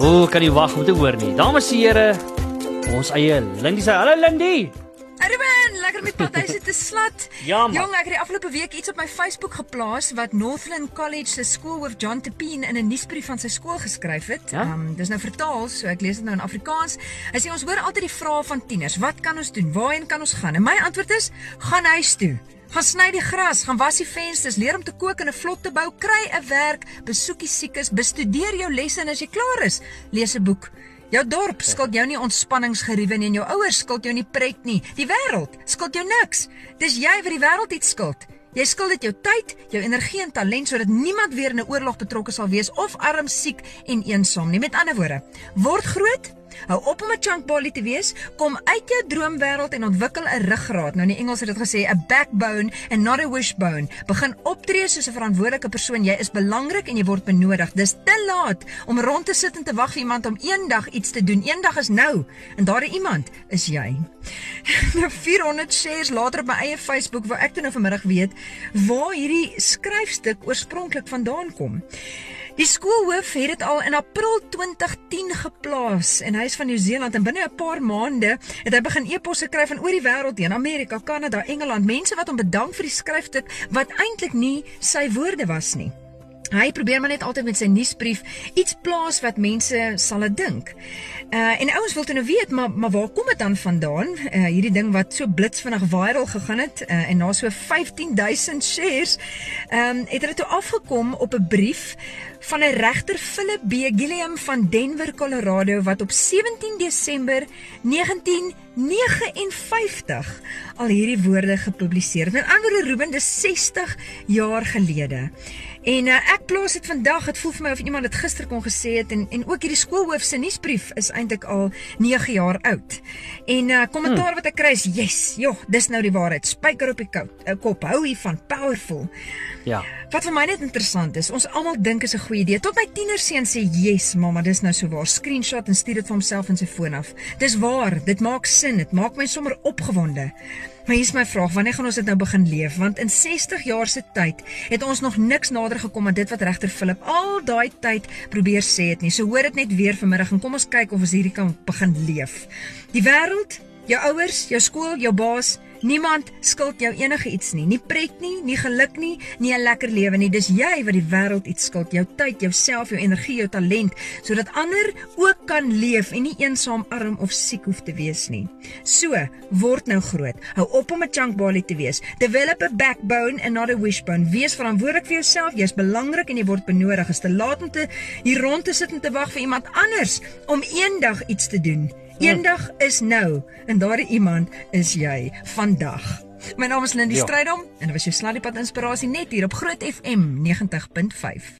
O, kan nie wag om te hoor nie. Dames en here, ons eie Lindy sê, "Hallo Lindy." Ruben, lekker met partytjie te slat. Ja, man. Jong, ek het die afgelope week iets op my Facebook geplaas wat Northland College se skoolhoof John Tepien in 'n nuusbrief van sy skool geskryf het. Ja? Um, dis nou vertaal, so ek lees dit nou in Afrikaans. Hy sê ons hoor altyd die vrae van tieners, wat kan ons doen? Waarheen kan ons gaan? En my antwoord is, gaan huis toe. Gaan sny die gras, gaan was die vensters, leer om te kook en 'n vlot te bou, kry 'n werk, besoek die siekes, bestudeer jou lesse en as jy klaar is, lees 'n boek. Jou dorp skuld jou nie ontspanningsgeriewe nie en jou ouers skuld jou nie pret nie. Die wêreld skuld jou niks. Dis jy wat die wêreld iets skuld. Jy skuld dit jou tyd, jou energie en talent sodat niemand weer in 'n oorlog betrokke sal wees of arm, siek en eensaam nie. Met ander woorde, word groot, hou op om 'n chunkbally te wees, kom uit jou droomwêreld en ontwikkel 'n ruggraat. Nou in Engels het dit gesê 'n backbone and not a wishbone. Begin optree soos 'n verantwoordelike persoon. Jy is belangrik en jy word benodig. Dis te laat om rond te sit en te wag vir iemand om eendag iets te doen. Eendag is nou en daardie iemand is jy. Nou 400 shares later op my eie Facebook waar ek toe nou vanmiddag weet waar hierdie skryfstuk oorspronklik vandaan kom. Die skoolhoof het dit al in April 2010 geplaas en hy is van Nieu-Seeland en binne 'n paar maande het hy begin e-posse kry van oor die wêreld heen, Amerika, Kanada, Engeland, mense wat hom bedank vir die skryfstuk wat eintlik nie sy woorde was nie. Hy probeer maar net altyd met sy nuusbrief iets plaas wat mense sal dink. Uh en ouens wil toe nou weet, maar maar waar kom dit dan vandaan? Uh hierdie ding wat so blitsvinnig viral gegaan het uh, en na so 15000 shares, ehm um, het hulle toe afgekom op 'n brief van 'n regter Philip B. Gilliam van Denver, Colorado wat op 17 Desember 1959 al hierdie woorde gepubliseer het. Met ander woorde, Ruben, dis 60 jaar gelede. En uh, ek plaas dit vandag. Dit voel vir my of iemand dit gister kon gesê het en en ook hierdie skoolhoof se nuusbrief is eintlik al 9 jaar oud. En uh, kommentaar hmm. wat ek kry is: "Yes, joh, dis nou die waarheid. Spyker op die kout, uh, kop. Hou hiervan, powerful." Ja. Wat vir my net interessant is, ons almal dink is 'n goeie idee. Tot my tienerseun sê, "Yes, mamma, dis nou so waar." Screenshot en stuur dit vir homself in sy foon af. Dis waar, dit maak sin. Dit maak my sommer opgewonde. Maar hier is my vraag, wanneer gaan ons dit nou begin leef? Want in 60 jaar se tyd het ons nog niks nader gekom aan dit wat regter Philip al daai tyd probeer sê het nie. So hoor dit net weer vanmiddag en kom ons kyk of ons hierdie kan begin leef. Die wêreld, jou ouers, jou skool, jou baas, Niemand skuld jou enige iets nie, nie pret nie, nie geluk nie, nie 'n lekker lewe nie. Dis jy wat die wêreld iets skuld, jou tyd, jouself, jou energie, jou talent, sodat ander ook kan leef en nie eensaam, arm of siek hoef te wees nie. So, word nou groot. Hou op om 'n chunkbally te wees. Develop a backbone and not a wishbone. Wees verantwoordelik vir jouself. Jy's belangrik en jy word benodig. Is te laat om te hier rond te sit en te wag vir iemand anders om eendag iets te doen. Eendag is nou en daardie iemand is jy vandag. My naam is Lindy Ja. Strydom en dit was jou Sladdiepad inspirasie net hier op Groot FM 90.5.